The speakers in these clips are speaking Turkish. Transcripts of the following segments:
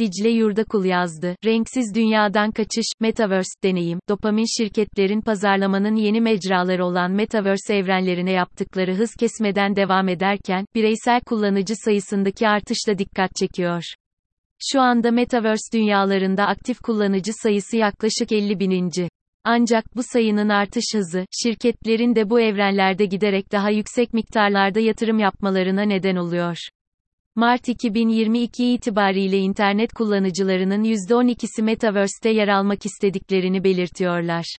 Dicle Yurdakul yazdı. Renksiz dünyadan kaçış, Metaverse, deneyim, dopamin şirketlerin pazarlamanın yeni mecraları olan Metaverse evrenlerine yaptıkları hız kesmeden devam ederken, bireysel kullanıcı sayısındaki artışla dikkat çekiyor. Şu anda Metaverse dünyalarında aktif kullanıcı sayısı yaklaşık 50 bininci. Ancak bu sayının artış hızı, şirketlerin de bu evrenlerde giderek daha yüksek miktarlarda yatırım yapmalarına neden oluyor. Mart 2022 itibariyle internet kullanıcılarının %12'si Metaverse'te yer almak istediklerini belirtiyorlar.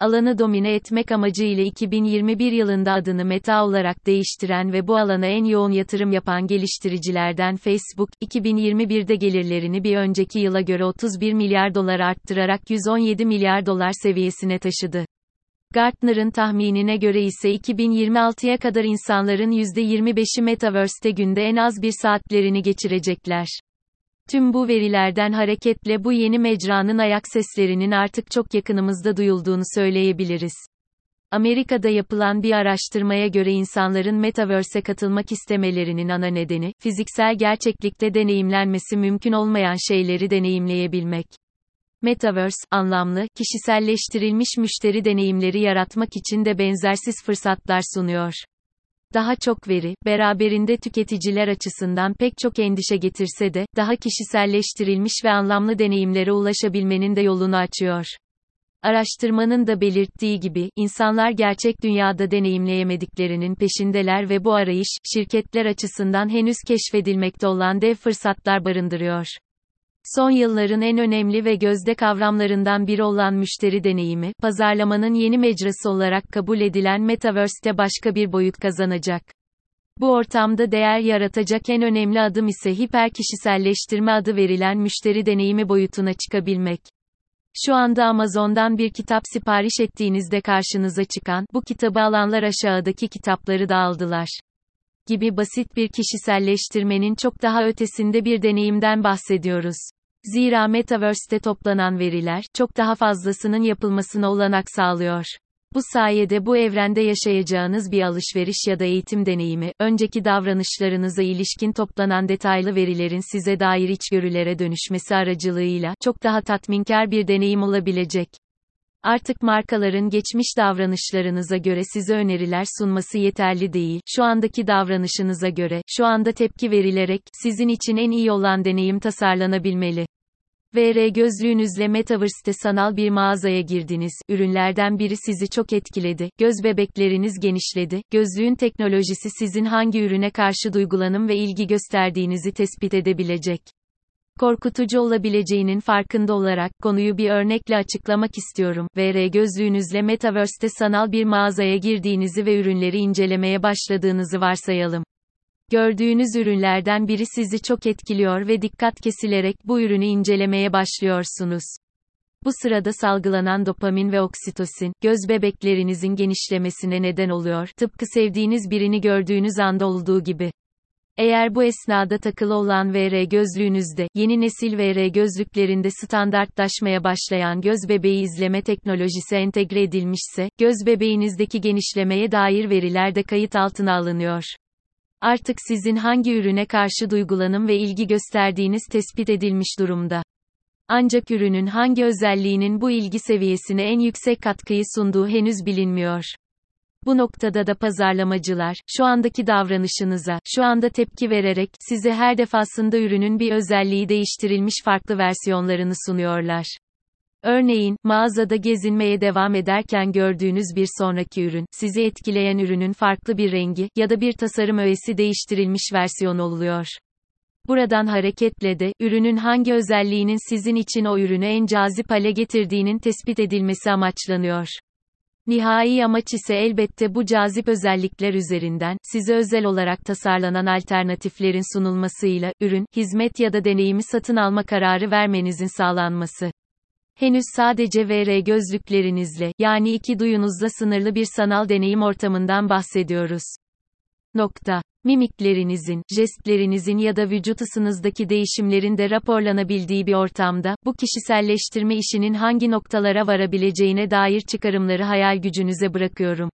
Alanı domine etmek amacıyla 2021 yılında adını Meta olarak değiştiren ve bu alana en yoğun yatırım yapan geliştiricilerden Facebook, 2021'de gelirlerini bir önceki yıla göre 31 milyar dolar arttırarak 117 milyar dolar seviyesine taşıdı. Gartner'ın tahminine göre ise 2026'ya kadar insanların %25'i Metaverse'te günde en az bir saatlerini geçirecekler. Tüm bu verilerden hareketle bu yeni mecranın ayak seslerinin artık çok yakınımızda duyulduğunu söyleyebiliriz. Amerika'da yapılan bir araştırmaya göre insanların Metaverse'e katılmak istemelerinin ana nedeni, fiziksel gerçeklikte deneyimlenmesi mümkün olmayan şeyleri deneyimleyebilmek. Metaverse, anlamlı, kişiselleştirilmiş müşteri deneyimleri yaratmak için de benzersiz fırsatlar sunuyor. Daha çok veri, beraberinde tüketiciler açısından pek çok endişe getirse de, daha kişiselleştirilmiş ve anlamlı deneyimlere ulaşabilmenin de yolunu açıyor. Araştırmanın da belirttiği gibi, insanlar gerçek dünyada deneyimleyemediklerinin peşindeler ve bu arayış, şirketler açısından henüz keşfedilmekte olan dev fırsatlar barındırıyor. Son yılların en önemli ve gözde kavramlarından biri olan müşteri deneyimi, pazarlamanın yeni mecrası olarak kabul edilen Metaverse'te başka bir boyut kazanacak. Bu ortamda değer yaratacak en önemli adım ise hiper kişiselleştirme adı verilen müşteri deneyimi boyutuna çıkabilmek. Şu anda Amazon'dan bir kitap sipariş ettiğinizde karşınıza çıkan, bu kitabı alanlar aşağıdaki kitapları da aldılar gibi basit bir kişiselleştirmenin çok daha ötesinde bir deneyimden bahsediyoruz. Zira Metaverse'te toplanan veriler, çok daha fazlasının yapılmasına olanak sağlıyor. Bu sayede bu evrende yaşayacağınız bir alışveriş ya da eğitim deneyimi, önceki davranışlarınıza ilişkin toplanan detaylı verilerin size dair içgörülere dönüşmesi aracılığıyla, çok daha tatminkar bir deneyim olabilecek. Artık markaların geçmiş davranışlarınıza göre size öneriler sunması yeterli değil. Şu andaki davranışınıza göre, şu anda tepki verilerek, sizin için en iyi olan deneyim tasarlanabilmeli. VR gözlüğünüzle Metaverse'te sanal bir mağazaya girdiniz. Ürünlerden biri sizi çok etkiledi. Göz bebekleriniz genişledi. Gözlüğün teknolojisi sizin hangi ürüne karşı duygulanım ve ilgi gösterdiğinizi tespit edebilecek. Korkutucu olabileceğinin farkında olarak konuyu bir örnekle açıklamak istiyorum. VR gözlüğünüzle Metaverse'te sanal bir mağazaya girdiğinizi ve ürünleri incelemeye başladığınızı varsayalım. Gördüğünüz ürünlerden biri sizi çok etkiliyor ve dikkat kesilerek bu ürünü incelemeye başlıyorsunuz. Bu sırada salgılanan dopamin ve oksitosin, göz bebeklerinizin genişlemesine neden oluyor, tıpkı sevdiğiniz birini gördüğünüz anda olduğu gibi. Eğer bu esnada takılı olan VR gözlüğünüzde, yeni nesil VR gözlüklerinde standartlaşmaya başlayan göz bebeği izleme teknolojisi entegre edilmişse, göz bebeğinizdeki genişlemeye dair veriler de kayıt altına alınıyor. Artık sizin hangi ürüne karşı duygulanım ve ilgi gösterdiğiniz tespit edilmiş durumda. Ancak ürünün hangi özelliğinin bu ilgi seviyesine en yüksek katkıyı sunduğu henüz bilinmiyor. Bu noktada da pazarlamacılar, şu andaki davranışınıza, şu anda tepki vererek, size her defasında ürünün bir özelliği değiştirilmiş farklı versiyonlarını sunuyorlar. Örneğin, mağazada gezinmeye devam ederken gördüğünüz bir sonraki ürün, sizi etkileyen ürünün farklı bir rengi ya da bir tasarım öğesi değiştirilmiş versiyon oluyor. Buradan hareketle de, ürünün hangi özelliğinin sizin için o ürünü en cazip hale getirdiğinin tespit edilmesi amaçlanıyor. Nihai amaç ise elbette bu cazip özellikler üzerinden, size özel olarak tasarlanan alternatiflerin sunulmasıyla, ürün, hizmet ya da deneyimi satın alma kararı vermenizin sağlanması. Henüz sadece VR gözlüklerinizle, yani iki duyunuzla sınırlı bir sanal deneyim ortamından bahsediyoruz. Nokta. Mimiklerinizin, jestlerinizin ya da vücut ısınızdaki değişimlerin de raporlanabildiği bir ortamda, bu kişiselleştirme işinin hangi noktalara varabileceğine dair çıkarımları hayal gücünüze bırakıyorum.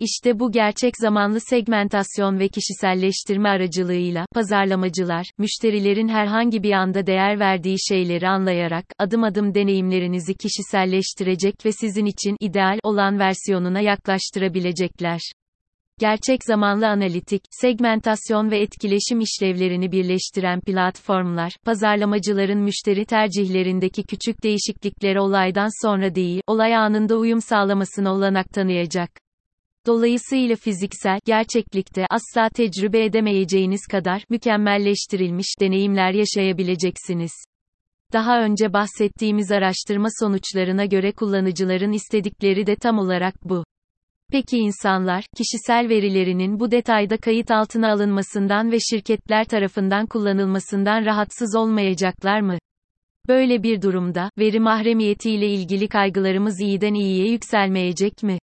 İşte bu gerçek zamanlı segmentasyon ve kişiselleştirme aracılığıyla, pazarlamacılar, müşterilerin herhangi bir anda değer verdiği şeyleri anlayarak, adım adım deneyimlerinizi kişiselleştirecek ve sizin için ideal olan versiyonuna yaklaştırabilecekler. Gerçek zamanlı analitik, segmentasyon ve etkileşim işlevlerini birleştiren platformlar, pazarlamacıların müşteri tercihlerindeki küçük değişikliklere olaydan sonra değil, olay anında uyum sağlamasına olanak tanıyacak. Dolayısıyla fiziksel gerçeklikte asla tecrübe edemeyeceğiniz kadar mükemmelleştirilmiş deneyimler yaşayabileceksiniz. Daha önce bahsettiğimiz araştırma sonuçlarına göre kullanıcıların istedikleri de tam olarak bu. Peki insanlar, kişisel verilerinin bu detayda kayıt altına alınmasından ve şirketler tarafından kullanılmasından rahatsız olmayacaklar mı? Böyle bir durumda, veri mahremiyetiyle ilgili kaygılarımız iyiden iyiye yükselmeyecek mi?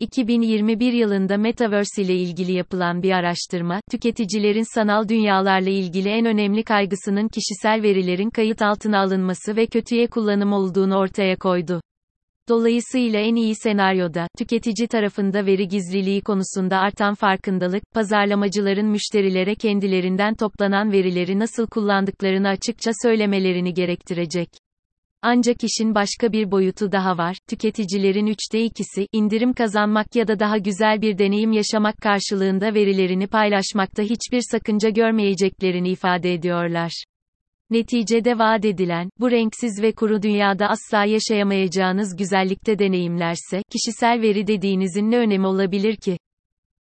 2021 yılında Metaverse ile ilgili yapılan bir araştırma, tüketicilerin sanal dünyalarla ilgili en önemli kaygısının kişisel verilerin kayıt altına alınması ve kötüye kullanım olduğunu ortaya koydu. Dolayısıyla en iyi senaryoda, tüketici tarafında veri gizliliği konusunda artan farkındalık, pazarlamacıların müşterilere kendilerinden toplanan verileri nasıl kullandıklarını açıkça söylemelerini gerektirecek. Ancak işin başka bir boyutu daha var. Tüketicilerin üçte ikisi, indirim kazanmak ya da daha güzel bir deneyim yaşamak karşılığında verilerini paylaşmakta hiçbir sakınca görmeyeceklerini ifade ediyorlar. Neticede vaat edilen, bu renksiz ve kuru dünyada asla yaşayamayacağınız güzellikte deneyimlerse, kişisel veri dediğinizin ne önemi olabilir ki?